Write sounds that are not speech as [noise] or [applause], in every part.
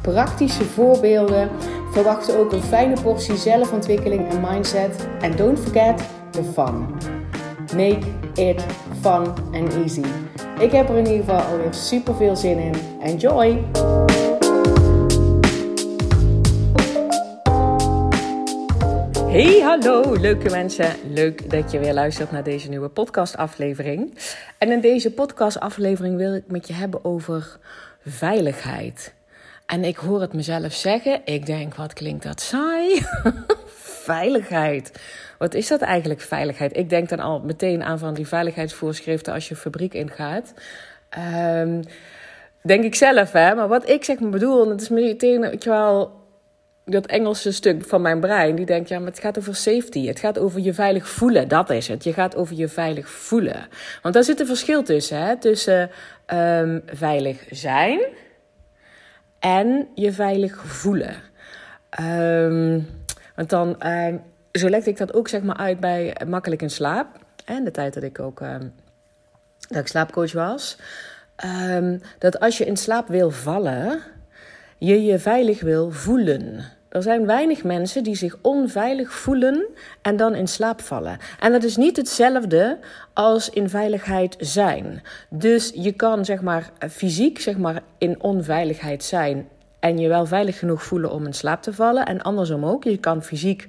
praktische voorbeelden. Verwacht ook een fijne portie zelfontwikkeling en mindset. En don't forget the fun. Make it fun and easy. Ik heb er in ieder geval alweer super veel zin in. Enjoy! Hey, hallo leuke mensen. Leuk dat je weer luistert naar deze nieuwe podcastaflevering. En in deze podcastaflevering wil ik met je hebben over veiligheid. En ik hoor het mezelf zeggen. Ik denk, wat klinkt dat saai? [laughs] veiligheid. Wat is dat eigenlijk, veiligheid? Ik denk dan al meteen aan van die veiligheidsvoorschriften als je fabriek ingaat. Um, denk ik zelf, hè. Maar wat ik zeg maar bedoel, dat is meteen, weet je wel dat Engelse stuk van mijn brein, die denkt, ja, maar het gaat over safety. Het gaat over je veilig voelen, dat is het. Je gaat over je veilig voelen. Want daar zit een verschil tussen, hè. Tussen um, veilig zijn en je veilig voelen. Um, want dan, uh, zo legde ik dat ook zeg maar uit bij Makkelijk in Slaap. En de tijd dat ik ook uh, dat ik slaapcoach was. Um, dat als je in slaap wil vallen, je je veilig wil voelen. Er zijn weinig mensen die zich onveilig voelen en dan in slaap vallen. En dat is niet hetzelfde als in veiligheid zijn. Dus je kan zeg maar fysiek zeg maar in onveiligheid zijn en je wel veilig genoeg voelen om in slaap te vallen en andersom ook. Je kan fysiek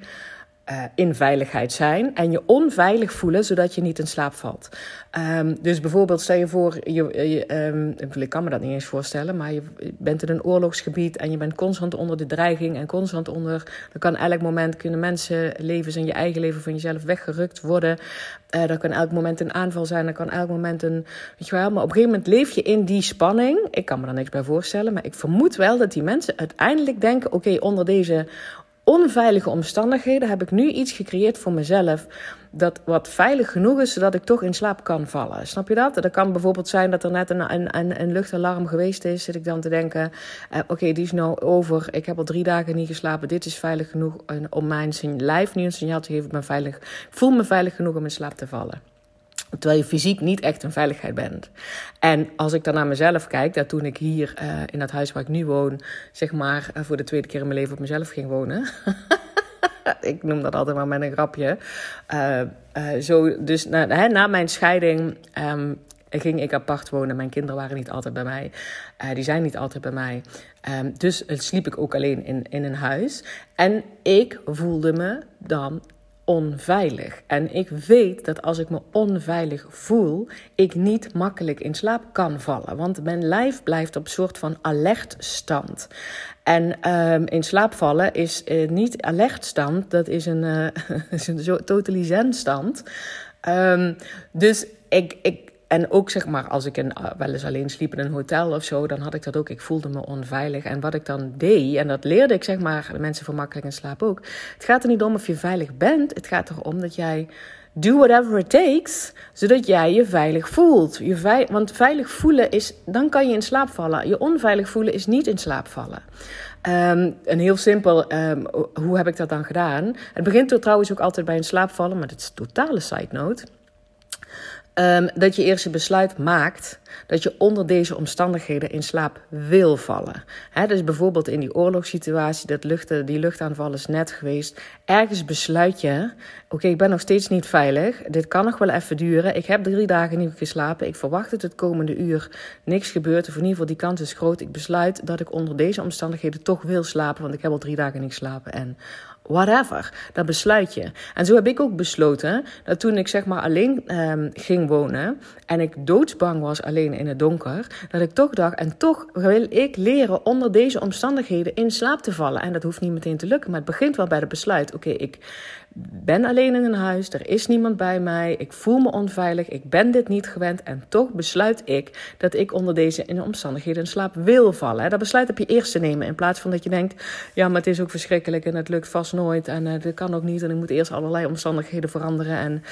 uh, in veiligheid zijn en je onveilig voelen zodat je niet in slaap valt. Um, dus bijvoorbeeld, stel je voor, je, um, ik kan me dat niet eens voorstellen, maar je bent in een oorlogsgebied en je bent constant onder de dreiging en constant onder. Dan kan elk moment kunnen mensenlevens en je eigen leven van jezelf weggerukt worden. Uh, er kan elk moment een aanval zijn, er kan elk moment een. Weet je wel, maar op een gegeven moment leef je in die spanning. Ik kan me daar niks bij voorstellen, maar ik vermoed wel dat die mensen uiteindelijk denken: oké, onder deze onveilige omstandigheden heb ik nu iets gecreëerd voor mezelf. Dat wat veilig genoeg is, zodat ik toch in slaap kan vallen. Snap je dat? Dat kan bijvoorbeeld zijn dat er net een, een, een luchtalarm geweest is. Zit ik dan te denken: uh, oké, die is nou over. Ik heb al drie dagen niet geslapen. Dit is veilig genoeg om mijn lijf nu een signaal te geven. Ik veilig. Ik voel me veilig genoeg om in slaap te vallen. Terwijl je fysiek niet echt een veiligheid bent. En als ik dan naar mezelf kijk, dat toen ik hier uh, in dat huis waar ik nu woon, zeg maar uh, voor de tweede keer in mijn leven op mezelf ging wonen. [laughs] ik noem dat altijd maar met een grapje. Uh, zo, dus na, hè, na mijn scheiding um, ging ik apart wonen. Mijn kinderen waren niet altijd bij mij. die zijn niet altijd bij mij. Um, dus sliep ik ook alleen in, in een huis. En ik voelde me dan onveilig. En ik weet dat als ik me onveilig voel, ik niet makkelijk in slaap kan vallen. Want mijn lijf blijft op een soort van alertstand. En um, in slaap vallen is uh, niet alertstand, dat is een, [laughs] uh, stand. Um, dus ik, ik, en ook zeg maar, als ik een, uh, wel eens alleen sliep in een hotel of zo, dan had ik dat ook. Ik voelde me onveilig. En wat ik dan deed, en dat leerde ik zeg maar, de mensen voor makkelijk in slaap ook. Het gaat er niet om of je veilig bent. Het gaat erom dat jij do whatever it takes, zodat jij je veilig voelt. Je want veilig voelen is, dan kan je in slaap vallen. Je onveilig voelen is niet in slaap vallen. Um, en heel simpel, um, hoe heb ik dat dan gedaan? Het begint er trouwens ook altijd bij een slaapvallen, maar dat is een totale side note. Um, dat je eerst een besluit maakt dat je onder deze omstandigheden in slaap wil vallen. Dus bijvoorbeeld in die oorlogssituatie, dat die luchtaanval is net geweest. Ergens besluit je, oké, ik ben nog steeds niet veilig. Dit kan nog wel even duren. Ik heb drie dagen niet geslapen. Ik verwacht dat het komende uur niks gebeurt. Of in ieder geval die kans is groot. Ik besluit dat ik onder deze omstandigheden toch wil slapen. Want ik heb al drie dagen niet geslapen. En whatever. Dat besluit je. En zo heb ik ook besloten dat toen ik zeg maar alleen um, ging wonen en ik doodsbang was alleen in het donker, dat ik toch dacht, en toch wil ik leren onder deze omstandigheden in slaap te vallen. En dat hoeft niet meteen te lukken, maar het begint wel bij het besluit. Oké, ik ben alleen in een huis, er is niemand bij mij, ik voel me onveilig, ik ben dit niet gewend en toch besluit ik dat ik onder deze omstandigheden in slaap wil vallen. Dat besluit heb je eerst te nemen in plaats van dat je denkt, ja, maar het is ook verschrikkelijk en het lukt vast nooit en uh, dat kan ook niet en ik moet eerst allerlei omstandigheden veranderen en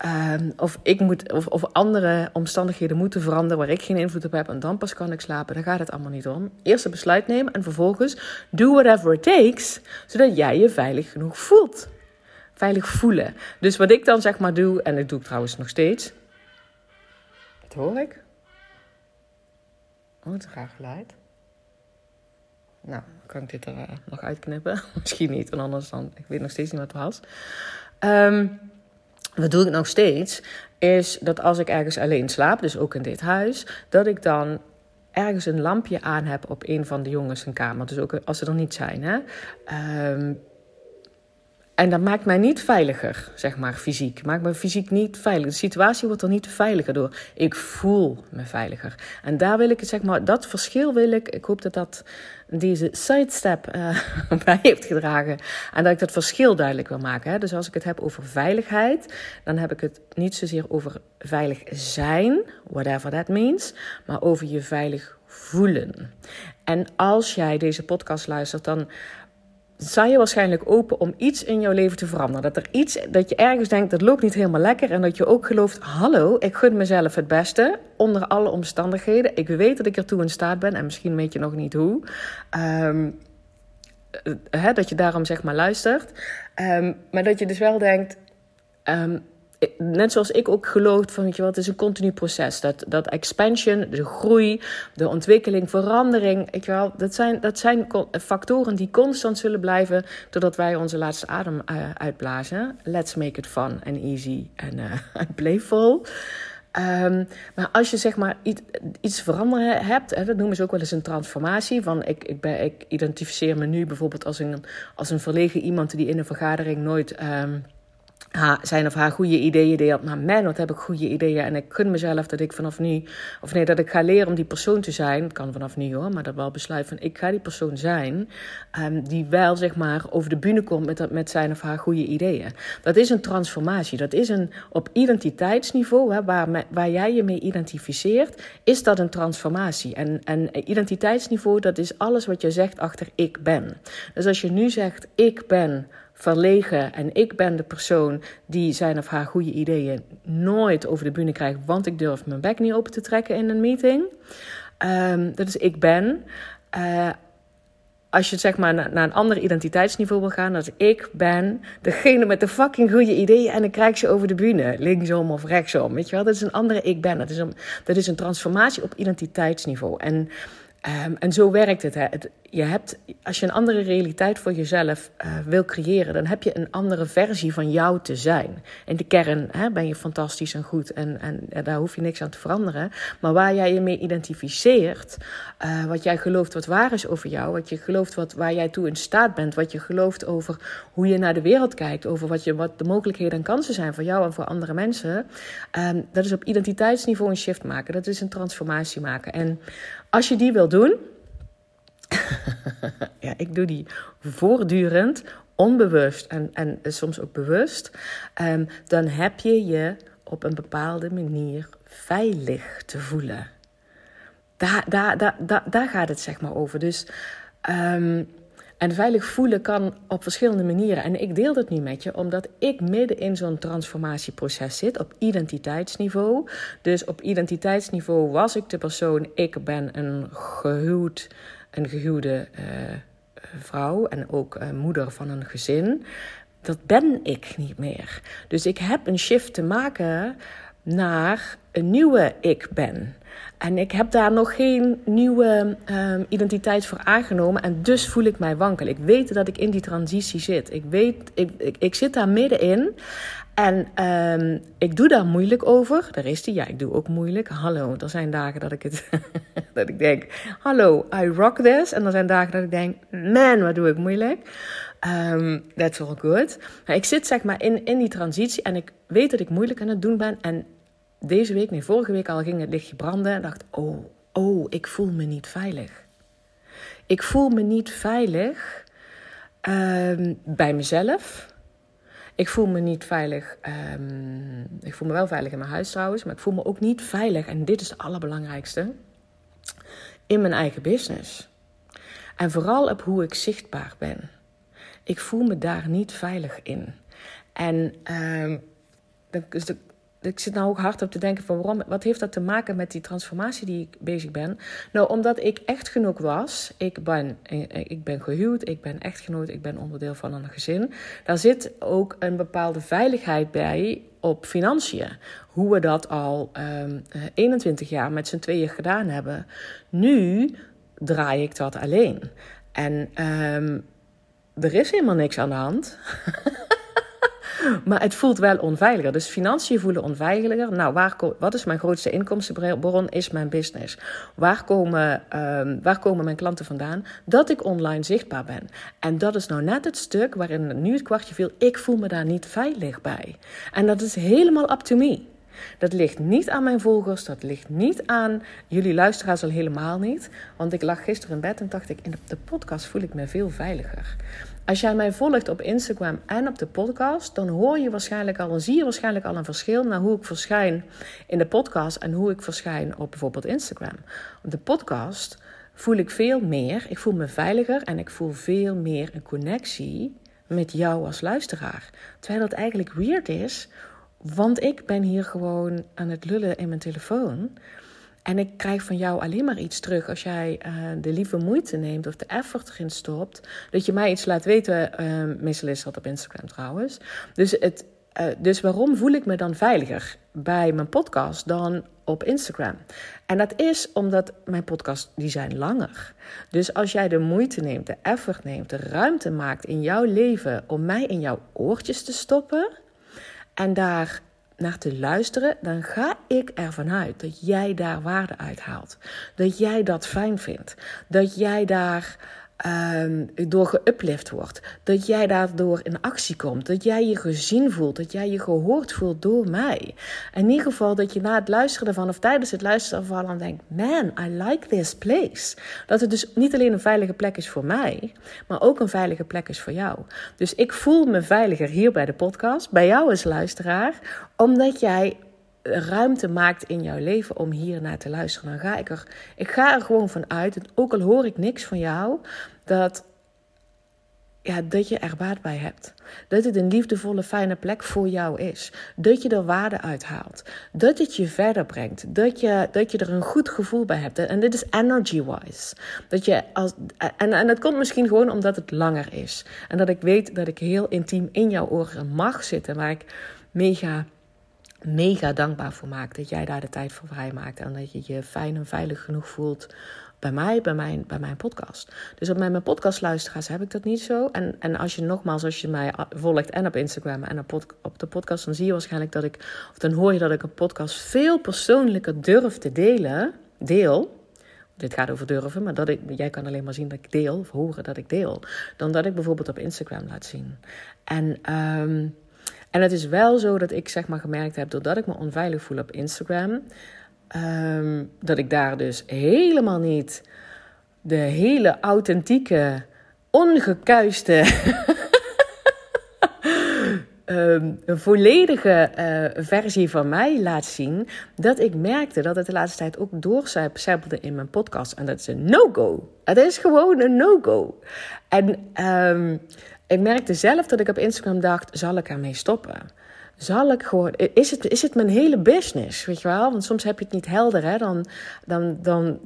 Ehm, of, ik moet, of, of andere omstandigheden moeten veranderen waar ik geen invloed op heb en dan pas kan ik slapen. Daar gaat het allemaal niet om. Eerst een besluit nemen en vervolgens do whatever it takes, zodat jij je veilig genoeg voelt. Veilig voelen. Dus wat ik dan zeg maar doe, en dat doe ik trouwens nog steeds. Dat hoor ik. Oh, het een raar geluid. Nou, kan ik dit er uh, nog uitknippen? [laughs] Misschien niet, en anders dan, ik weet nog steeds niet wat het was. Um, wat doe ik nog steeds, is dat als ik ergens alleen slaap, dus ook in dit huis, dat ik dan ergens een lampje aan heb op een van de jongens in kamer. Dus ook als ze er niet zijn. Hè? Um, en dat maakt mij niet veiliger, zeg maar, fysiek. Maakt me fysiek niet veilig. De situatie wordt er niet veiliger door. Ik voel me veiliger. En daar wil ik, zeg maar, dat verschil wil ik. Ik hoop dat dat deze sidestep [laughs] uh, bij heeft gedragen. En dat ik dat verschil duidelijk wil maken. Hè. Dus als ik het heb over veiligheid, dan heb ik het niet zozeer over veilig zijn, whatever that means, maar over je veilig voelen. En als jij deze podcast luistert, dan sta je waarschijnlijk open om iets in jouw leven te veranderen. Dat er iets, dat je ergens denkt, dat loopt niet helemaal lekker. En dat je ook gelooft, hallo, ik gun mezelf het beste. Onder alle omstandigheden. Ik weet dat ik ertoe in staat ben. En misschien weet je nog niet hoe. Um, hè, dat je daarom zeg maar luistert. Um, maar dat je dus wel denkt, um, net zoals ik ook geloof van, weet je wat, het is een continu proces. Dat, dat expansion, de groei, de ontwikkeling, verandering, weet je wel, dat zijn, dat zijn factoren die constant zullen blijven totdat wij onze laatste adem uh, uitblazen. Let's make it fun and easy and [laughs] uh, playful. Um, maar als je zeg maar iets, iets veranderen hebt, hè, dat noemen ze ook wel eens een transformatie. Van ik, ik, ben, ik identificeer me nu bijvoorbeeld als een, als een verlegen iemand die in een vergadering nooit. Um, zijn of haar goede ideeën deelt. Maar man, wat heb ik goede ideeën. En ik gun mezelf dat ik vanaf nu, of nee, dat ik ga leren om die persoon te zijn. Het kan vanaf nu hoor, maar dat wel besluit van ik ga die persoon zijn. Um, die wel zeg maar over de bühne komt met, met zijn of haar goede ideeën. Dat is een transformatie. Dat is een op identiteitsniveau, hè, waar, waar jij je mee identificeert, is dat een transformatie. En, en identiteitsniveau, dat is alles wat je zegt achter ik ben. Dus als je nu zegt ik ben verlegen en ik ben de persoon die zijn of haar goede ideeën nooit over de bühne krijgt, want ik durf mijn bek niet open te trekken in een meeting. Um, dat is ik ben. Uh, als je zeg maar naar, een ander identiteitsniveau wil gaan, dat is ik ben degene met de fucking goede ideeën en ik krijg ze over de bühne, linksom of rechtsom. Weet je wel, dat is een andere ik ben. Dat is een, dat is een transformatie op identiteitsniveau. En Um, en zo werkt het, hè. het. Je hebt, als je een andere realiteit voor jezelf uh, wil creëren, dan heb je een andere versie van jou te zijn. In de kern hè, ben je fantastisch en goed en, en, daar hoef je niks aan te veranderen. Maar waar jij je mee identificeert, uh, wat jij gelooft wat waar is over jou, wat je gelooft wat, waar jij toe in staat bent, wat je gelooft over hoe je naar de wereld kijkt, over wat, je, wat de mogelijkheden en kansen zijn voor jou en voor andere mensen, um, dat is op identiteitsniveau een shift maken. Dat is een transformatie maken. En als je die wil doen, [laughs] ja, ik doe die voortdurend, onbewust en, en soms ook bewust, um, dan heb je je op een bepaalde manier veilig te voelen. Daar, daar, daar, daar, gaat het zeg maar over. Dus um, en veilig voelen kan op verschillende manieren. En ik deel dat nu met je, omdat ik midden in zo'n transformatieproces zit op identiteitsniveau. Dus op identiteitsniveau was ik de persoon, ik ben een gehuwd, een gehuwde uh, vrouw en ook uh, moeder van een gezin. Dat ben ik niet meer. Dus ik heb een shift te maken naar een nieuwe ik ben. En ik heb daar nog geen nieuwe um, identiteit voor aangenomen. En dus voel ik mij wankel. Ik weet dat ik in die transitie zit. Ik weet, ik, ik, ik zit daar middenin. En um, ik doe daar moeilijk over. Daar is die. Ja, ik doe ook moeilijk. Hallo, er zijn dagen dat ik het [laughs] dat ik denk, hallo, I rock this. En er zijn dagen dat ik denk, man, wat doe ik moeilijk. Um, that's all good. Maar ik zit zeg maar in, in die transitie en ik weet dat ik moeilijk aan het doen ben. En deze week, nee, vorige week al ging het lichtje branden. En dacht, oh, oh, ik voel me niet veilig. Ik voel me niet veilig um, bij mezelf. Ik voel me niet veilig. ehm, ik voel me wel veilig in mijn huis trouwens, maar ik voel me ook niet veilig. En dit is het allerbelangrijkste: in mijn eigen business. En vooral op hoe ik zichtbaar ben. Ik voel me daar niet veilig in. En ehm, dan- dus ik zit nou ook hard op te denken van waarom, wat heeft dat te maken met die transformatie die ik bezig ben? Nou, omdat ik echtgenoot was. Ik ben, eh, ik ben gehuwd, ik ben echtgenoot, ik ben onderdeel van een gezin. Daar zit ook een bepaalde veiligheid bij op financiën. Hoe we dat al ehm, eh, 21 jaar met z'n tweeën gedaan hebben. Nu draai ik dat alleen. En ehm, er is helemaal niks aan de hand. [laughs] Maar het voelt wel onveiliger. Dus financiën voelen onveiliger. Nou, waar wat is mijn grootste inkomstenbron? Is mijn business. Waar komen, ehm, waar komen mijn klanten vandaan? Dat ik online zichtbaar ben. En dat is nou net het stuk waarin nu het kwartje viel. Ik voel me daar niet veilig bij. En dat is helemaal up to me. Dat ligt niet aan mijn volgers, dat ligt niet aan jullie luisteraars al helemaal niet. Want ik lag gisteren in bed en dacht ik, in de podcast voel ik me veel veiliger. Als jij mij volgt op Instagram en op de podcast, dan hoor je waarschijnlijk al, dan zie je waarschijnlijk al een verschil naar hoe ik verschijn in de podcast en hoe ik verschijn op bijvoorbeeld Instagram. Op de podcast voel ik veel meer, ik voel me veiliger en ik voel veel meer een connectie met jou als luisteraar. Terwijl dat eigenlijk weird is, want ik ben hier gewoon aan het lullen in mijn telefoon. En ik krijg van jou alleen maar iets terug als jij eh, de lieve moeite neemt of de effort erin stopt. Dat je mij iets laat weten. eh, meestal is dat op Instagram trouwens. Dus, het, eh, dus waarom voel ik me dan veiliger bij mijn podcast dan op Instagram? En dat is omdat mijn podcasts die zijn langer. Dus als jij de moeite neemt, de effort neemt, de ruimte maakt in jouw leven om mij in jouw oortjes te stoppen en daar naar te luisteren, dan ga ik ervan uit dat jij daar waarde uit haalt. Dat jij dat fijn vindt. Dat jij daar ehm, door geuplift wordt. Dat jij daardoor in actie komt. Dat jij je gezien voelt. Dat jij je gehoord voelt door mij. In ieder geval dat je na het luisteren ervan of tijdens het luisteren ervan denkt: Man, I like this place. Dat het dus niet alleen een veilige plek is voor mij, maar ook een veilige plek is voor jou. Dus ik voel me veiliger hier bij de podcast, bij jou als luisteraar, omdat jij ruimte maakt in jouw leven om hier naar te luisteren. Dan ga ik er, ik ga er gewoon van uit, ook al hoor ik niks van jou, dat, ja, dat je er baat bij hebt. Dat het een liefdevolle, fijne plek voor jou is. Dat je er waarde uit haalt. Dat het je verder brengt. Dat je, dat je er een goed gevoel bij hebt. En dit is energy-wise. Dat je als, en, en dat komt misschien gewoon omdat het langer is. En dat ik weet dat ik heel intiem in jouw oren mag zitten. Waar ik mega mega dankbaar voor maak dat jij daar de tijd voor vrijmaakt en dat je je fijn en veilig genoeg voelt bij mij, bij mijn, bij mijn podcast. Dus op mijn podcastluisteraars heb ik dat niet zo. En, en als je nogmaals, als je mij volgt en op Instagram en op, de podcast, dan zie je waarschijnlijk dat ik, of dan hoor je dat ik een podcast veel persoonlijker durf te delen, deel. Dit gaat over durven, maar dat ik, jij kan alleen maar zien dat ik deel, of horen dat ik deel, dan dat ik bijvoorbeeld op Instagram laat zien. En um, en het is wel zo dat ik zeg maar gemerkt heb, doordat ik me onveilig voel op Instagram, um, dat ik daar dus helemaal niet de hele authentieke, ongekuiste, um, [laughs] volledige uh, versie van mij laat zien, dat ik merkte dat het de laatste tijd ook doorcijpelde in mijn podcast. En dat is een no-go. Het is gewoon een no-go. En um, ik merkte zelf dat ik op Instagram dacht: zal ik ermee stoppen? Zal ik gewoon, is het, is het mijn hele business? Weet je wel? Want soms heb je het niet helder. Hè? Dan, dan, dan,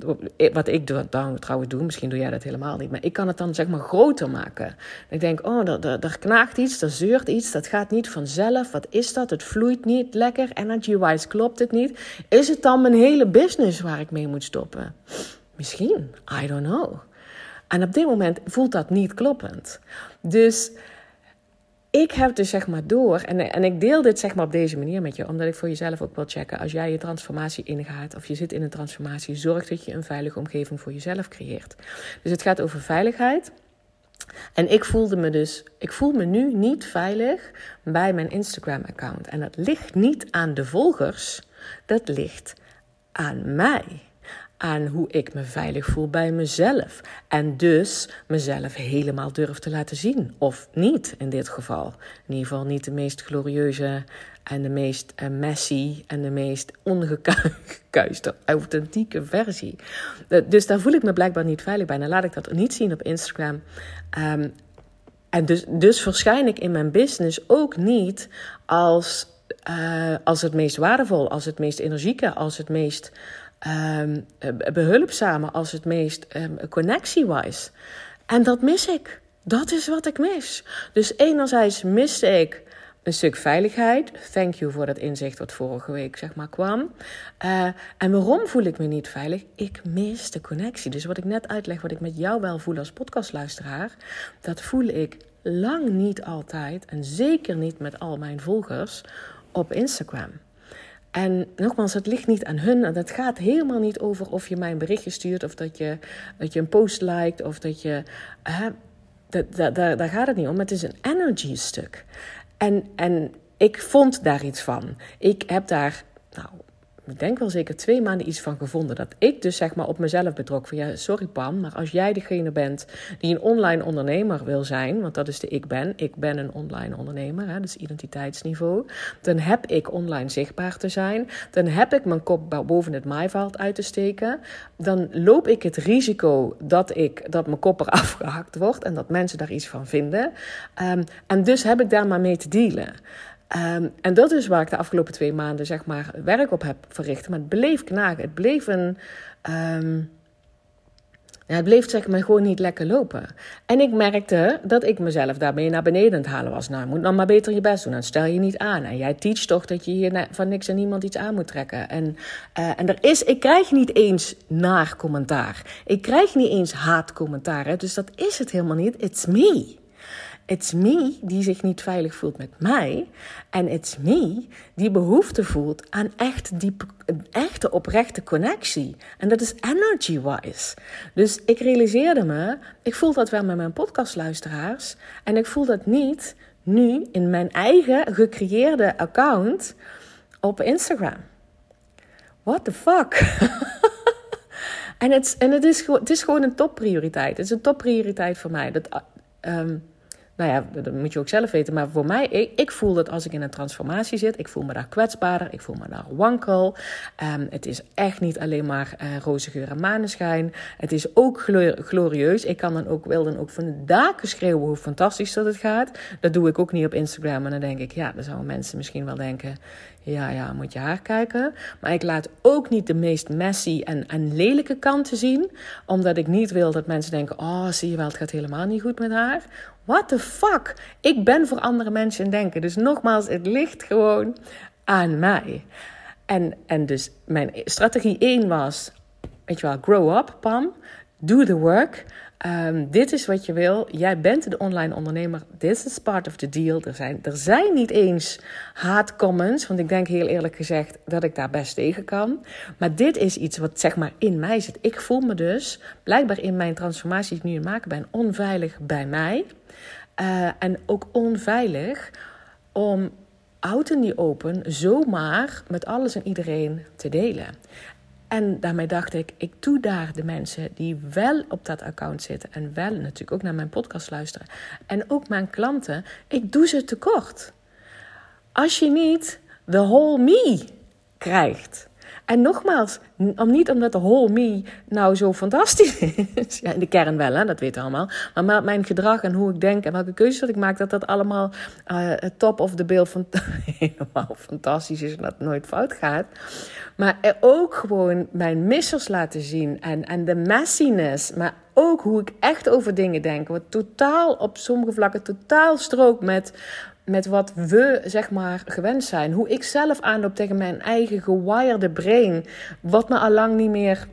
wat ik dan trouwens doe, misschien doe jij dat helemaal niet. Maar ik kan het dan zeg maar groter maken. Ik denk: oh, er knaagt iets, er zeurt iets, dat gaat niet vanzelf. Wat is dat? Het vloeit niet lekker. Energy-wise klopt het niet. Is het dan mijn hele business waar ik mee moet stoppen? Misschien, I don't know. En op dit moment voelt dat niet kloppend. Dus ik heb dus zeg maar door, en, en ik deel dit zeg maar op deze manier met je, omdat ik voor jezelf ook wil checken. Als jij je transformatie ingaat of je zit in een transformatie, zorg dat je een veilige omgeving voor jezelf creëert. Dus het gaat over veiligheid. En ik voelde me dus, ik voel me nu niet veilig bij mijn Instagram-account. En dat ligt niet aan de volgers, dat ligt aan mij aan hoe ik me veilig voel bij mezelf. En dus mezelf helemaal durf te laten zien. Of niet in dit geval. In ieder geval niet de meest glorieuze en de meest uh, messy en de meest ongekuiste, [laughs] authentieke versie. dus daar voel ik me blijkbaar niet veilig bij. Dan laat ik dat niet zien op Instagram. Um, en dus, dus verschijn ik in mijn business ook niet als, uh, als het meest waardevol, als het meest energieke, als het meest um, als het meest um, connectie-wise. En dat mis ik. Dat is wat ik mis. Dus enerzijds miste ik een stuk veiligheid. Thank you voor dat inzicht wat vorige week zeg maar kwam. Uh, en waarom voel ik me niet veilig? Ik mis de connectie. Dus wat ik net uitleg, wat ik met jou wel voel als podcastluisteraar, dat voel ik lang niet altijd en zeker niet met al mijn volgers op Instagram. En nogmaals, het ligt niet aan hun. En het gaat helemaal niet over of je mij een berichtje stuurt of dat je, dat je een post liked of dat je. Uh, daar gaat het niet om. Het is een energy stuk. En, en ik vond daar iets van. Ik heb daar, nou, ik denk wel zeker twee maanden iets van gevonden. Dat ik dus zeg maar op mezelf betrok van ja, sorry Pam, maar als jij degene bent die een online ondernemer wil zijn, want dat is de ik ben, ik ben een online ondernemer, hè, dus identiteitsniveau, dan heb ik online zichtbaar te zijn, dan heb ik mijn kop boven het maaiveld uit te steken, dan loop ik het risico dat, ik, dat mijn kop [laughs] eraf gehakt wordt en dat mensen daar iets van vinden. Um, en dus heb ik daar maar mee te dealen. Um, en dat is waar ik de afgelopen twee maanden zeg maar werk op heb verricht. Maar het bleef knagen. Het bleef een. Um, ja, het bleef zeg maar gewoon niet lekker lopen. En ik merkte dat ik mezelf daarmee naar beneden aan halen was. Nou, je moet dan maar beter je best doen. Dan stel je niet aan. En jij teach toch dat je hier van niks en niemand iets aan moet trekken. En, uh, en er is, ik krijg niet eens naar commentaar. Ik krijg niet eens haatcommentaar. Dus dat is het helemaal niet. It's me. It's me die zich niet veilig voelt met mij. En it's me die behoefte voelt aan echt diep, echte oprechte connectie. En dat is energy-wise. Dus ik realiseerde me, ik voel dat wel met mijn podcastluisteraars. En ik voel dat niet nu in mijn eigen gecreëerde account op Instagram. What the fuck? en [laughs] het, en het, is, het is gewoon een topprioriteit. Het is een topprioriteit voor mij. Dat, um, nou ja, dat moet je ook zelf weten. Maar voor mij, ik, voel dat als ik in een transformatie zit, ik voel me daar kwetsbaarder, ik voel me daar wankel. Um, het is echt niet alleen maar uh, roze geur en maneschijn. Het is ook glorieus. Ik kan dan ook, wil dan ook van de daken schreeuwen hoe fantastisch dat het gaat. Dat doe ik ook niet op Instagram. En dan denk ik, ja, dan zouden mensen misschien wel denken, ja, ja, moet je haar kijken. Maar ik laat ook niet de meest messy en, en lelijke kanten zien. Omdat ik niet wil dat mensen denken, oh, zie je wel, het gaat helemaal niet goed met haar What the fuck? Ik ben voor andere mensen denken. Dus nogmaals, het ligt gewoon aan mij. En, en dus mijn strategie 1 was, weet je wel, grow up, Pam. Do the work. Um, dit is wat je wil. Jij bent de online ondernemer. This is part of the deal. Er zijn, er zijn niet eens haatcomments. Want ik denk heel eerlijk gezegd dat ik daar best tegen kan. Maar dit is iets wat zeg maar in mij zit. Ik voel me dus blijkbaar in mijn transformatie die ik nu in maken ben onveilig bij mij. Uh, en ook onveilig om out in die open zomaar met alles en iedereen te delen. En daarmee dacht ik, ik doe daar de mensen die wel op dat account zitten en wel natuurlijk ook naar mijn podcast luisteren en ook mijn klanten, ik doe ze tekort. Als je niet de whole me krijgt. En nogmaals, om, niet omdat de whole me nou zo fantastisch is. ja, in de kern wel, hè, dat weten we allemaal. Maar mijn gedrag en hoe ik denk en welke keuzes dat ik maak, dat dat allemaal uh, top of the bill van [laughs] helemaal fantastisch is en dat het nooit fout gaat. Maar er ook gewoon mijn missers laten zien en, en de messiness. Maar ook hoe ik echt over dingen denk. Wat totaal op sommige vlakken totaal strookt met met wat we zeg maar gewend zijn. Hoe ik zelf aanloop tegen mijn eigen gewirede brain. Wat me al lang niet meer,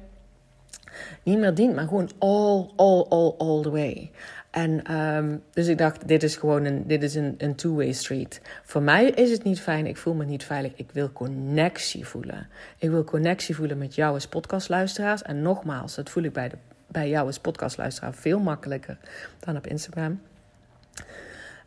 niet meer dient, maar gewoon all, all, all, all the way. En um, dus ik dacht, dit is gewoon een, dit is een, een two-way street. Voor mij is het niet fijn, ik voel me niet veilig. Ik wil connectie voelen. Ik wil connectie voelen met jou als podcastluisteraars. En nogmaals, dat voel ik bij, de, bij jou als podcastluisteraar veel makkelijker dan op Instagram.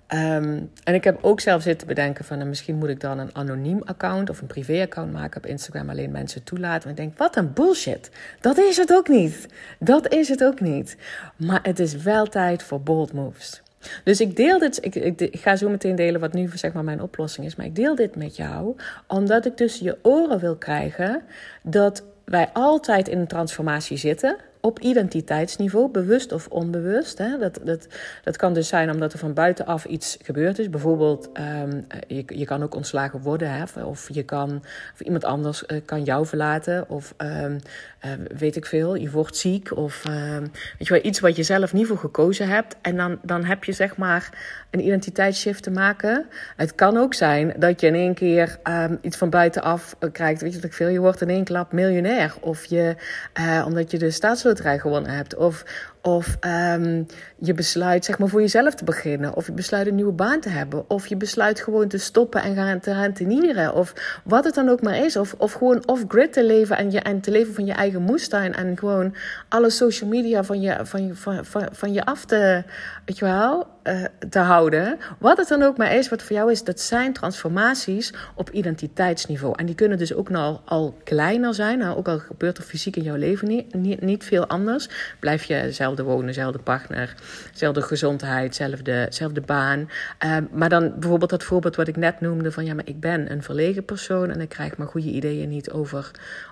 Ehm, en ik heb ook zelf zitten bedenken van... Nou, misschien moet ik dan een anoniem account of een privé-account maken op Instagram... alleen mensen toelaten. En ik denk, wat een bullshit. Dat is het ook niet. Dat is het ook niet. Maar het is wel tijd voor bold moves. Dus ik deel dit, ik, ik, ik, ga zo meteen delen wat nu zeg maar mijn oplossing is. Maar ik deel dit met jou, omdat ik tussen je oren wil krijgen dat wij altijd in een transformatie zitten op identiteitsniveau, bewust of onbewust. Hè? Dat, dat, dat kan dus zijn omdat er van buitenaf iets gebeurd is. Bijvoorbeeld, um, je, je kan ook ontslagen worden, hè? of je kan, of iemand anders uh, kan jou verlaten, of um, uh, weet ik veel, je wordt ziek, of um, weet je wel, iets wat je zelf niet voor gekozen hebt. En dan, dan heb je zeg maar een identiteitsshift te maken. Het kan ook zijn dat je in één keer iets van buitenaf krijgt, weet je wat ik veel, je wordt in één klap miljonair, of je, uh, omdat je de staatsloterij gewonnen hebt. Of, of um, je besluit zeg maar, voor jezelf te beginnen. Of je besluit een nieuwe baan te hebben. Of je besluit gewoon te stoppen en gaan te. Of wat het dan ook maar is. Of, of gewoon off-grid te leven en, je, en te leven van je eigen moestuin. En gewoon alle social media van je, van je, van, van, van je af te, weet je wel, uh, te houden. Wat het dan ook maar is, wat voor jou is, dat zijn transformaties op identiteitsniveau. En die kunnen dus ook nog al kleiner zijn. Nou, ook al gebeurt er fysiek in jouw leven niet, niet, veel anders. Blijf je zelf wonen, zelfde partner, zelfde gezondheid, zelfde, zelfde baan. Uh, maar dan bijvoorbeeld dat voorbeeld wat ik net noemde van ja, maar ik ben een verlegen persoon en ik krijg mijn goede ideeën niet over,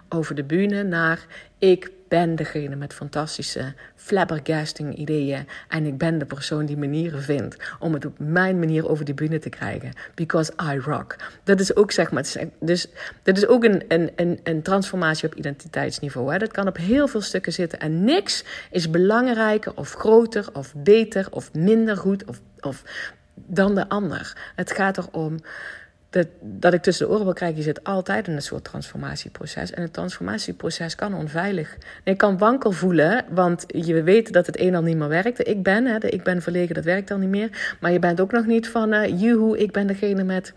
over de bühne naar ik ben degene met fantastische, flabbergasting ideeën. En ik ben de persoon die manieren vindt om het op mijn manier over de bühne te krijgen. Because I rock. Dat is ook, zeg maar, dus dat is ook een, een, een, een transformatie op identiteitsniveau. Hè. Dat kan op heel veel stukken zitten. En niks is belangrijker of groter of beter of minder goed of, of dan de ander. Het gaat erom dat, dat ik tussen de oren wil krijgen, je zit altijd in een soort transformatieproces. En het transformatieproces kan onveilig. ik kan wankel voelen, want je weet dat het een al niet meer werkt. Ik ben, hè, ik ben verlegen, dat werkt al niet meer. Maar je bent ook nog niet van, uh, juhu, ik ben degene met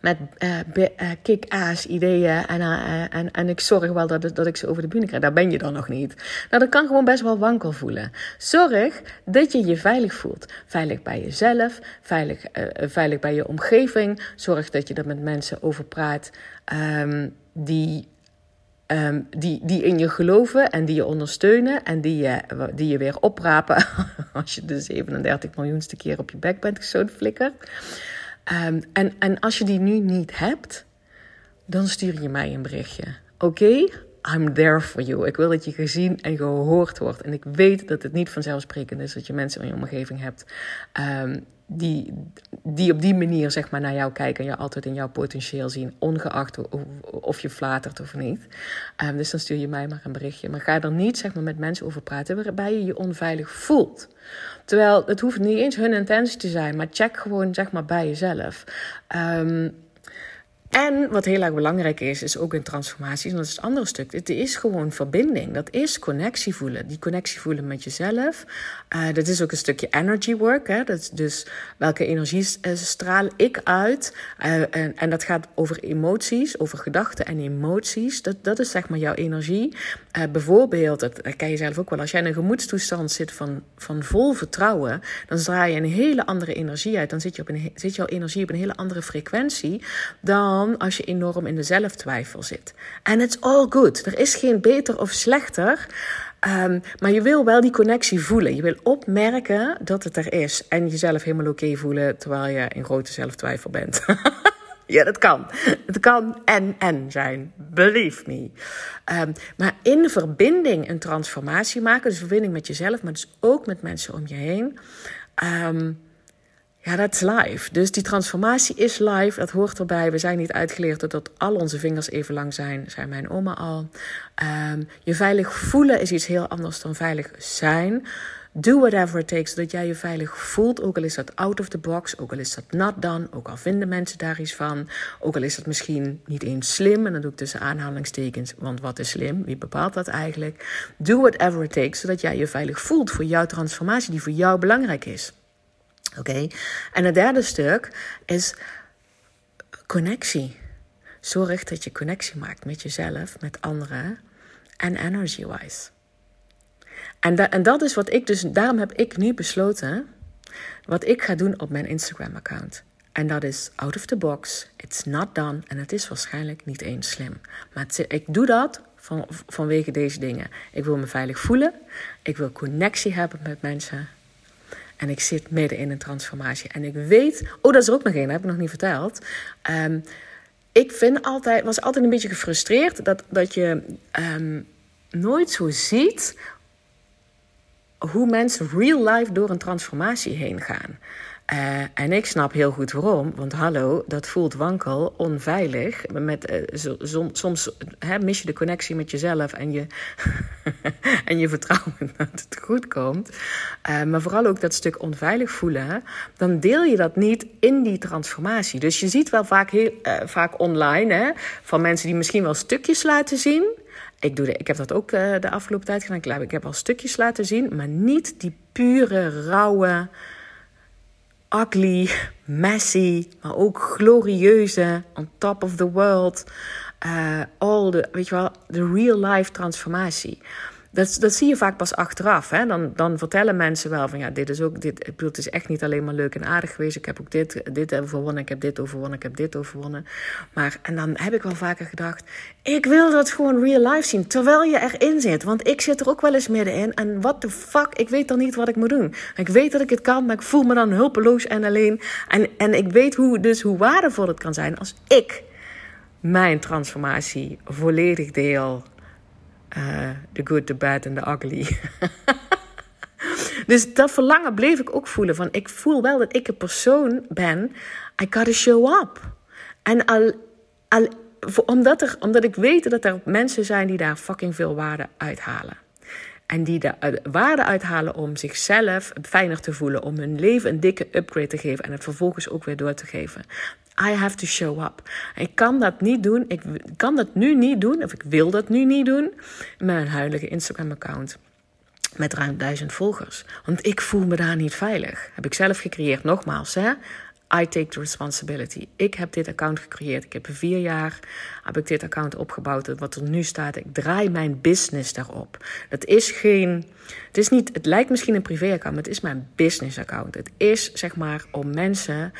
met uh, kick-ass ideeën. En, uh, en, en ik zorg wel dat, dat ik ze over de bühne krijg. Daar ben je dan nog niet. Nou, dat kan gewoon best wel wankel voelen. Zorg dat je je veilig voelt. Veilig bij jezelf, veilig, veilig bij je omgeving. Zorg dat je er met mensen over praat um, die Um, die, die in je geloven en die je ondersteunen en die je, die je weer oprapen [laughs] als je de 37 miljoenste keer op je bek bent gestoten flikker. Um, en, en als je die nu niet hebt, dan stuur je mij een berichtje. Oké? I'm there for you. Ik wil dat je gezien en gehoord wordt. En ik weet dat het niet vanzelfsprekend is dat je mensen in je omgeving hebt um, die, die op die manier zeg maar, naar jou kijken en je altijd in jouw potentieel zien, ongeacht of je flatert of niet. Um, dus dan stuur je mij maar een berichtje. Maar ga er niet zeg maar, met mensen over praten waarbij je je onveilig voelt. Terwijl het hoeft niet eens hun intentie te zijn, maar check gewoon zeg maar, bij jezelf. Um, en wat heel erg belangrijk is, is ook in transformaties, en dat is het andere stuk. Het is gewoon verbinding. Dat is connectie voelen. Die connectie voelen met jezelf. Uh, dat is ook een stukje energy work. Hè? Dat is dus welke energie straal ik uit. Uh, en, en, dat gaat over emoties, over gedachten en emoties. Dat, dat is zeg maar jouw energie. Uh, bijvoorbeeld, dat, ken je zelf ook wel. Als jij in een gemoedstoestand zit van, van vol vertrouwen, dan draai je een hele andere energie uit. Dan zit, je op een, zit jouw energie op een hele andere frequentie dan als je enorm in de zelftwijfel zit. En it's all good. Er is geen beter of slechter. Um, maar je wil wel die connectie voelen. Je wil opmerken dat het er is. En jezelf helemaal oké voelen terwijl je in grote zelftwijfel bent. [laughs] ja, dat kan. Het kan en en zijn. Believe me. Um, maar in verbinding een transformatie maken. Dus verbinding met jezelf, maar dus ook met mensen om je heen. Um, ja, dat is live. Dus die transformatie is live. Dat hoort erbij. We zijn niet uitgeleerd dat al onze vingers even lang zijn. Zei mijn oma al. Um, je veilig voelen is iets heel anders dan veilig zijn. Do whatever it takes, zodat jij je veilig voelt. Ook al is dat out of the box, ook al is dat not done, ook al vinden mensen daar iets van. Ook al is dat misschien niet eens slim, en dat doe ik tussen aanhalingstekens, want wat is slim? Wie bepaalt dat eigenlijk? Do whatever it takes, zodat jij je veilig voelt voor jouw transformatie die voor jou belangrijk is. Oké? En het derde stuk is connectie. Zorg dat je connectie maakt met jezelf, met anderen en energy-wise. En, en dat is wat ik dus, daarom heb ik nu besloten wat ik ga doen op mijn Instagram-account. En dat is out of the box. It's not done. En het is waarschijnlijk niet eens slim. Maar ik doe dat van, vanwege deze dingen. Ik wil me veilig voelen. Ik wil connectie hebben met mensen. En ik zit midden in een transformatie. En ik weet. Oh, dat is er ook nog één, heb ik nog niet verteld. Um, ik vind altijd, was altijd een beetje gefrustreerd dat, dat je ehm, nooit zo ziet hoe mensen real life door een transformatie heen gaan. Uh, en ik snap heel goed waarom, want hallo, dat voelt wankel, onveilig. Met, uh, soms hè, mis je de connectie met jezelf en je, [laughs] en je vertrouwen [laughs] dat het goed komt. Uh, maar vooral ook dat stuk onveilig voelen, dan deel je dat niet in die transformatie. Dus je ziet wel vaak, heel, vaak online hè, van mensen die misschien wel stukjes laten zien. Ik, doe ik heb dat ook de afgelopen tijd gedaan. Ik heb wel stukjes laten zien, maar niet die pure, rauwe ugly, messy, maar ook glorieuze, on top of the world. Uh, all the, weet je wel, de real life transformatie. Dat, dat zie je vaak pas achteraf. Hè? Dan, dan vertellen mensen wel van ja, dit is ook, dit, ik bedoel, het is echt niet alleen maar leuk en aardig geweest. Ik heb ook dit, dit overwonnen, ik heb dit overwonnen, ik heb dit overwonnen. Maar, en dan heb ik wel vaker gedacht, ik wil dat gewoon real life zien, terwijl je erin zit. Want ik zit er ook wel eens middenin en what the fuck, ik weet dan niet wat ik moet doen. Ik weet dat ik het kan, maar ik voel me dan hulpeloos en alleen. En, en ik weet hoe, dus hoe waardevol het kan zijn als ik mijn transformatie volledig deel uh, the good, the bad en the ugly. [laughs] dus dat verlangen bleef ik ook voelen. Van ik voel wel dat ik een persoon ben. I gotta show up. En al, al, omdat, er, omdat ik weet dat er mensen zijn die daar fucking veel waarde uithalen. En die de waarde uithalen om zichzelf fijner te voelen. Om hun leven een dikke upgrade te geven. En het vervolgens ook weer door te geven. I have to show up. Ik kan dat niet doen. Ik kan dat nu niet doen. Of ik wil dat nu niet doen. Met mijn huidige Instagram-account. Met ruim duizend volgers. Want ik voel me daar niet veilig. Heb ik zelf gecreëerd. Nogmaals, hè. I take the responsibility. Ik heb dit account gecreëerd. Ik heb vier jaar heb ik dit account opgebouwd. Wat er nu staat, ik draai mijn business daarop. Dat is geen. Het is niet. Het lijkt misschien een privé-account, maar het is mijn business-account. Het is zeg maar om mensen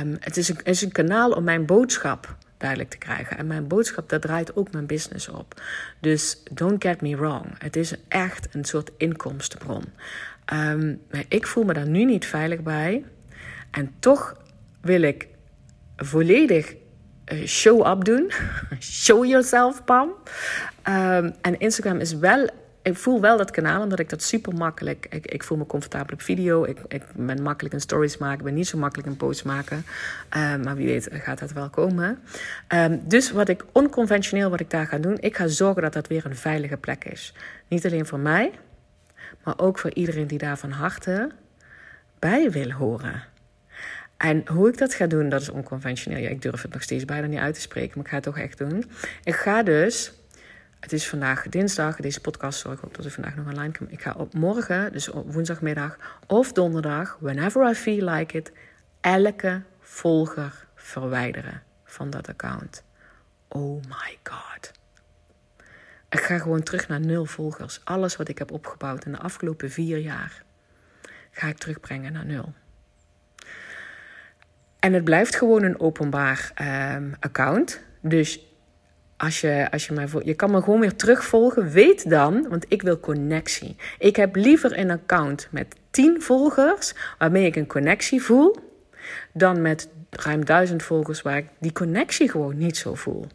Um, het, is een, is een kanaal om mijn boodschap duidelijk te krijgen. En mijn boodschap, daar draait ook mijn business op. Dus don't get me wrong. Het is echt een soort inkomstenbron. Um, maar ik voel me daar nu niet veilig bij. En toch wil ik volledig uh, show-up doen. [laughs] show yourself, Pam. Um, en Instagram is wel ik voel wel dat kanaal, omdat ik dat super makkelijk. Ik, ik voel me comfortabel op video. Ik, ik ben makkelijk een stories maken. Ik ben niet zo makkelijk een post maken. Uh, maar wie weet gaat dat wel komen. Um, dus wat ik onconventioneel wat ik daar ga doen, ik ga zorgen dat dat weer een veilige plek is. Niet alleen voor mij, maar ook voor iedereen die daar van harte bij wil horen. En hoe ik dat ga doen, dat is onconventioneel. Ja, ik durf het nog steeds bijna niet uit te spreken, maar ik ga het toch echt doen. Ik ga dus het is vandaag dinsdag. Deze podcast zorg ik ook dat ik vandaag nog online kan. Ik ga op morgen, dus op woensdagmiddag of donderdag, whenever I feel like it, elke volger verwijderen van dat account. Oh my god. Ik ga gewoon terug naar nul volgers. Alles wat ik heb opgebouwd in de afgelopen vier jaar, ga ik terugbrengen naar nul. En het blijft gewoon een openbaar um, account. Dus als je, als je mij je kan me gewoon weer terugvolgen. Weet dan, want ik wil connectie. Ik heb liever een account met 10 volgers, waarmee ik een connectie voel, dan met ruim duizend volgers waar ik die connectie gewoon niet zo voel.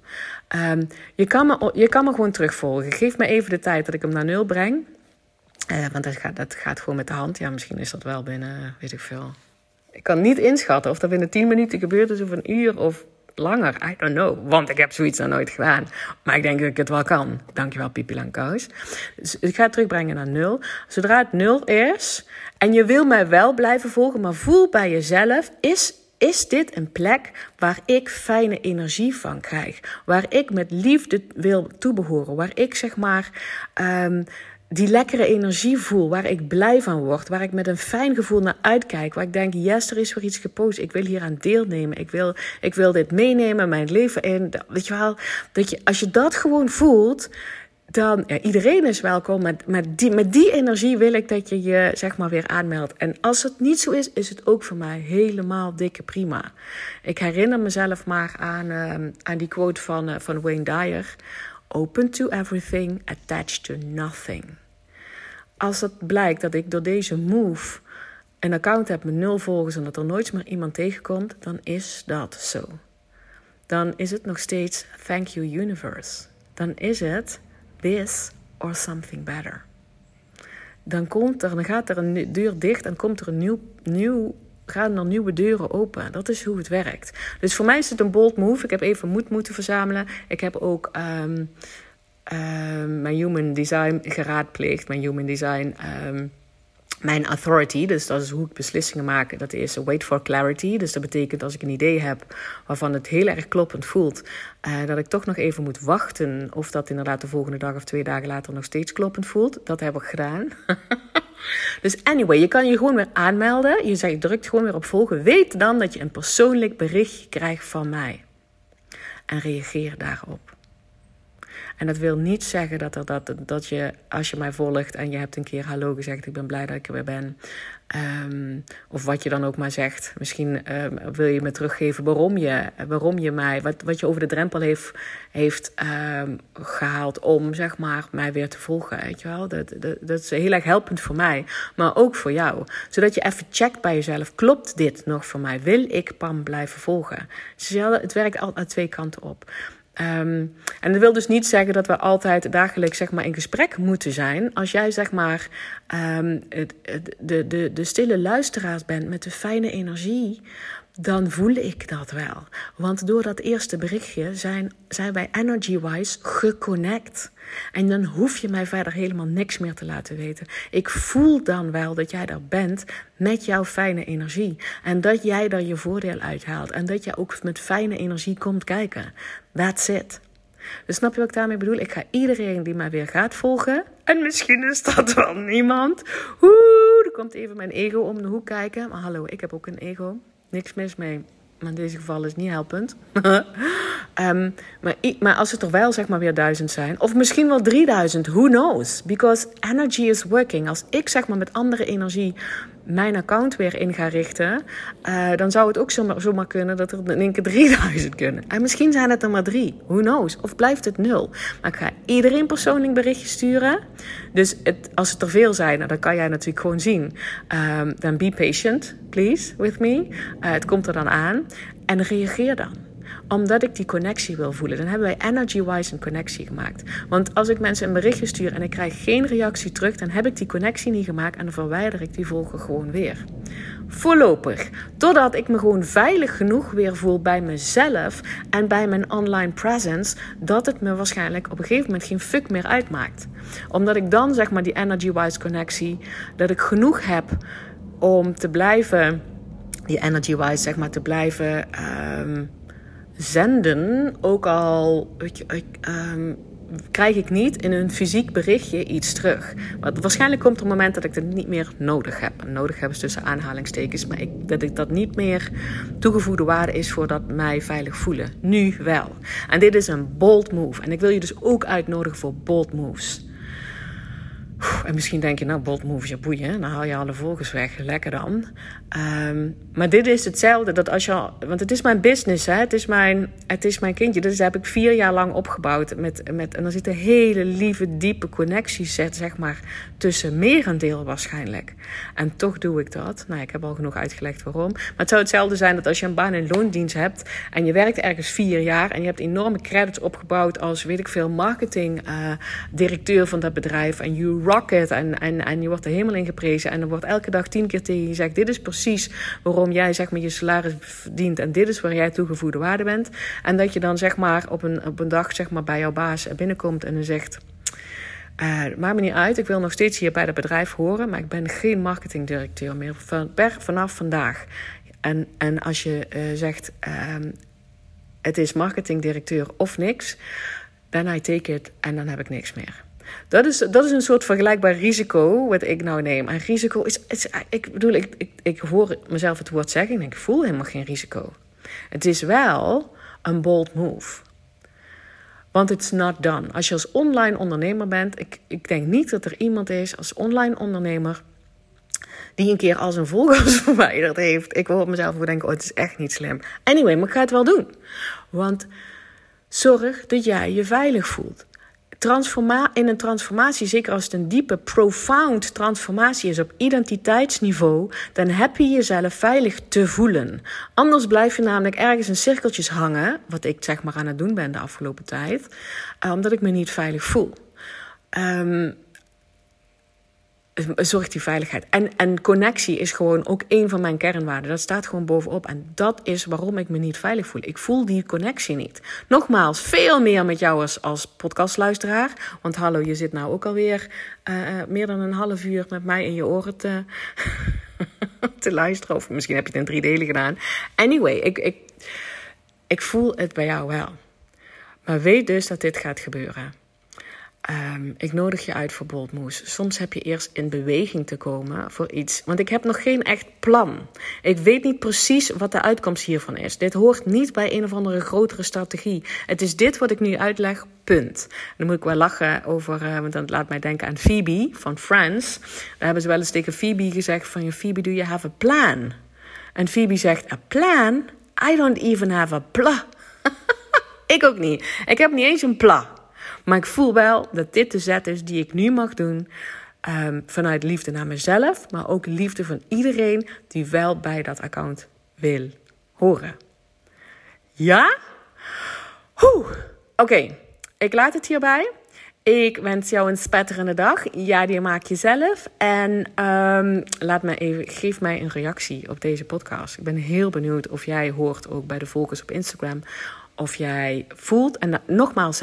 Um, je, kan me, je kan me gewoon terugvolgen. Geef me even de tijd dat ik hem naar nul breng. Uh, want dat gaat, dat gaat gewoon met de hand. Ja, misschien is dat wel binnen, weet ik veel. Ik kan niet inschatten of dat binnen 10 minuten gebeurt is of een uur of langer. I don't know. Want ik heb zoiets nog nooit gedaan. Maar ik denk dat ik het wel kan. Dankjewel, Pipi Langkous. Dus ik ga het terugbrengen naar nul. Zodra het nul is en je wil mij wel blijven volgen, maar voel bij jezelf: is is dit een plek waar ik fijne energie van krijg? Waar ik met liefde wil toebehoren? Waar ik zeg maar um, die lekkere energie voel, waar ik blij van word, waar ik met een fijn gevoel naar uitkijk, waar ik denk, yes, er is weer iets gepost, ik wil hier aan deelnemen, ik wil, ik wil dit meenemen, mijn leven in. Weet je wel, dat je, als je dat gewoon voelt, dan ja, iedereen is welkom. Met, met, die, met die energie wil ik dat je je zeg maar weer aanmeldt. En als het niet zo is, is het ook voor mij helemaal dikke prima. Ik herinner mezelf maar aan, uh, aan die quote van, uh, van Wayne Dyer: Open to everything, attached to nothing. Als het blijkt dat ik door deze move een account heb met nul volgers en dat er nooit meer iemand tegenkomt, dan is dat zo. Dan is het nog steeds thank you universe. Dan is het this or something better. Dan, komt er, dan gaat er een deur dicht en komt er een nieuw, nieuw, gaan er nieuwe deuren open. Dat is hoe het werkt. Dus voor mij is het een bold move. Ik heb even moed moeten verzamelen. Ik heb ook um, mijn human design geraadpleegd. Mijn human design um, mijn authority, dus dat is hoe ik beslissingen maak, dat is wait for clarity. Dus dat betekent als ik een idee heb waarvan het heel erg kloppend voelt, uh, dat ik toch nog even moet wachten of dat inderdaad de volgende dag of twee dagen later nog steeds kloppend voelt. Dat heb ik gedaan. [laughs] dus anyway, je kan je gewoon weer aanmelden. Je zegt, drukt gewoon weer op volgen. Weet dan dat je een persoonlijk berichtje krijgt van mij. En reageer daarop. En dat wil niet zeggen dat, er, dat, dat je, als je mij volgt en je hebt een keer hallo gezegd, ik ben blij dat ik er weer ben. Um, of wat je dan ook maar zegt. Misschien um, wil je me teruggeven waarom je, waarom je mij, wat, wat je over de drempel heeft, heeft um, gehaald om zeg maar mij weer te volgen. Weet je wel? Dat, dat, dat is heel erg helpend voor mij, maar ook voor jou. Zodat je even checkt bij jezelf: klopt dit nog voor mij? Wil ik Pam blijven volgen? Het werkt altijd twee kanten op. Um, en dat wil dus niet zeggen dat we altijd dagelijks zeg maar, in gesprek moeten zijn. Als jij zeg maar um, de, de, de stille luisteraar bent met de fijne energie, dan voel ik dat wel. Want door dat eerste berichtje zijn, wij energy-wise geconnect. En dan hoef je mij verder helemaal niks meer te laten weten. Ik voel dan wel dat jij daar bent met jouw fijne energie. En dat jij daar je voordeel uithaalt. En dat jij ook met fijne energie komt kijken. That's it. Dus snap je wat ik daarmee bedoel? Ik ga iedereen die mij weer gaat volgen. En misschien is dat wel niemand. Oeh, er komt even mijn ego om de hoek kijken. Maar hallo, ik heb ook een ego. Niks mis mee. Maar in deze geval is het niet helpend. um, [laughs] maar, maar als het er wel zeg maar weer duizend zijn, of misschien wel 3000, who knows? Because energy is working. Als ik zeg maar met andere energie mijn account weer in ga richten, uh, dan zou het ook zomaar, kunnen dat er in één keer 3000 kunnen. En misschien zijn het er maar drie. Who knows? Of blijft het nul? Maar ik ga iedereen persoonlijk berichtje sturen. Dus het, als het er veel zijn, nou, dan kan jij natuurlijk gewoon zien. Um, dan be patient, please, with me. Uh, het komt er dan aan. En reageer dan omdat ik die connectie wil voelen. Dan hebben wij energy-wise een connectie gemaakt. Want als ik mensen een berichtje stuur en ik krijg geen reactie terug, dan heb ik die connectie niet gemaakt en dan verwijder ik die volger gewoon weer. Voorlopig. Totdat ik me gewoon veilig genoeg weer voel bij mezelf en bij mijn online presence, dat het me waarschijnlijk op een gegeven moment geen fuck meer uitmaakt. Omdat ik dan zeg maar die energy-wise connectie, dat ik genoeg heb om te blijven, die energy-wise zeg maar te blijven. Um, zenden, ook al je, um, krijg ik niet in een fysiek berichtje iets terug. Want waarschijnlijk komt er een moment dat ik het niet meer nodig heb. nodig hebben is tussen aanhalingstekens, maar ik, dat ik dat niet meer toegevoegde waarde is voor dat mij veilig voelen. Nu wel. En dit is een bold move. En ik wil je dus ook uitnodigen voor bold moves. En misschien denk je, nou, bold moves, boeien, dan haal je alle volgers weg. Lekker dan. Um, maar dit is hetzelfde, dat als je, want het is mijn business, hè? Het, is mijn, het is mijn kindje. Dus heb ik vier jaar lang opgebouwd. Met, met, en er zit een hele lieve, diepe connectie, zeg maar, tussen merendeel waarschijnlijk. En toch doe ik dat. Nou, ik heb al genoeg uitgelegd waarom. Maar het zou hetzelfde zijn dat als je een baan in loondienst hebt en je werkt ergens vier jaar en je hebt enorme credits opgebouwd als, weet ik veel, marketing uh, directeur van dat bedrijf en you rocket en, en, je wordt er helemaal in geprezen en er wordt elke dag tien keer tegen je gezegd, dit is precies waarom jij zeg maar je salaris verdient en dit is waar jij toegevoegde waarde bent. En dat je dan zeg maar op een, op een dag zeg maar bij jouw baas binnenkomt en dan zegt... Uh, maakt me niet uit, ik wil nog steeds hier bij het bedrijf horen, maar ik ben geen marketingdirecteur meer vanaf vandaag. En, en als je uh, zegt, uh, het is marketingdirecteur of niks, then I take it en dan heb ik niks meer. Dat is, dat is een soort vergelijkbaar risico wat ik nou neem. En risico is, ik bedoel, ik, ik, ik hoor mezelf het woord zeggen en ik voel helemaal geen risico. Het is wel een bold move. Want it's not done. Als je als online ondernemer bent, ik, ik denk niet dat er iemand is als online ondernemer die een keer al zijn volgers [laughs] verwijderd heeft. Ik op mezelf denken, oh, het is echt niet slim. Anyway, maar ik ga het wel doen. Want zorg dat jij je veilig voelt. In een transformatie, zeker als het een diepe, profound transformatie is op identiteitsniveau, dan heb je jezelf veilig te voelen. Anders blijf je namelijk ergens in cirkeltjes hangen, wat ik zeg maar aan het doen ben de afgelopen tijd, eh, omdat ik me niet veilig voel. Um, zorgt die veiligheid. En, en connectie is gewoon ook een van mijn kernwaarden. Dat staat gewoon bovenop. En dat is waarom ik me niet veilig voel. Ik voel die connectie niet. Nogmaals, veel meer met jou als, als podcastluisteraar. Want hallo, je zit nou ook alweer uh, meer dan een half uur met mij in je oren te, [laughs] te luisteren. Of misschien heb je het in drie delen gedaan. Anyway, ik, ik, ik voel het bij jou wel. Maar weet dus dat dit gaat gebeuren. Um, ik nodig je uit voor Boldmoes. Soms heb je eerst in beweging te komen voor iets. Want ik heb nog geen echt plan. Ik weet niet precies wat de uitkomst hiervan is. Dit hoort niet bij een of andere grotere strategie. Het is dit wat ik nu uitleg, punt. dan moet ik wel lachen over, uh, want dat laat mij denken aan Phoebe van Friends. Daar hebben ze wel eens tegen Phoebe gezegd van... Phoebe, do you have a plan? En Phoebe zegt, a plan? I don't even have a pla. [laughs] ik ook niet. Ik heb niet eens een pla. Maar ik voel wel dat dit de zet is die ik nu mag doen. Um, vanuit liefde naar mezelf, maar ook liefde van iedereen die wel bij dat account wil horen. Ja? Oké, ik laat het hierbij. Ik wens jou een spetterende dag. Ja, die maak je zelf. En um, laat me even, geef mij een reactie op deze podcast. Ik ben heel benieuwd of jij hoort ook bij de volgers op Instagram of jij voelt, en nogmaals,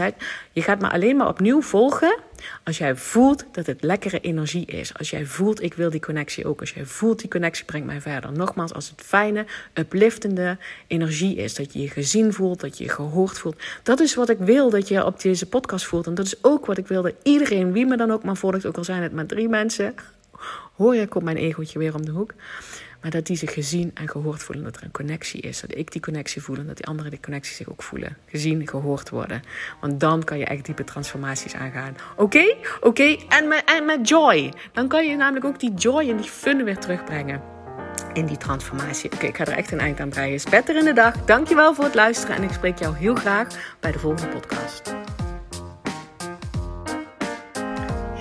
je gaat me alleen maar opnieuw volgen als jij voelt dat het lekkere energie is. Als jij voelt, ik wil die connectie ook. Als jij voelt, die connectie brengt mij verder. Nogmaals, als het fijne, upliftende energie is. Dat je je gezien voelt, dat je je gehoord voelt. Dat is wat ik wil dat je op deze podcast voelt. En dat is ook wat ik wil dat iedereen, wie me dan ook maar volgt, ook al zijn het maar drie mensen. Hoor je, komt mijn egootje weer om de hoek. Maar dat die zich gezien en gehoord voelen. Dat er een connectie is. Dat ik die connectie voel en dat die anderen die connectie zich ook voelen. Gezien, gehoord worden. Want dan kan je echt diepe transformaties aangaan. Oké? Oké? En, met, en met joy. Dan kan je namelijk ook die joy en die fun weer terugbrengen. In die transformatie. Oké, ik ga er echt een eind aan breien. Better in de dag. Dankjewel voor het luisteren. En ik spreek jou heel graag bij de volgende podcast.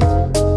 Música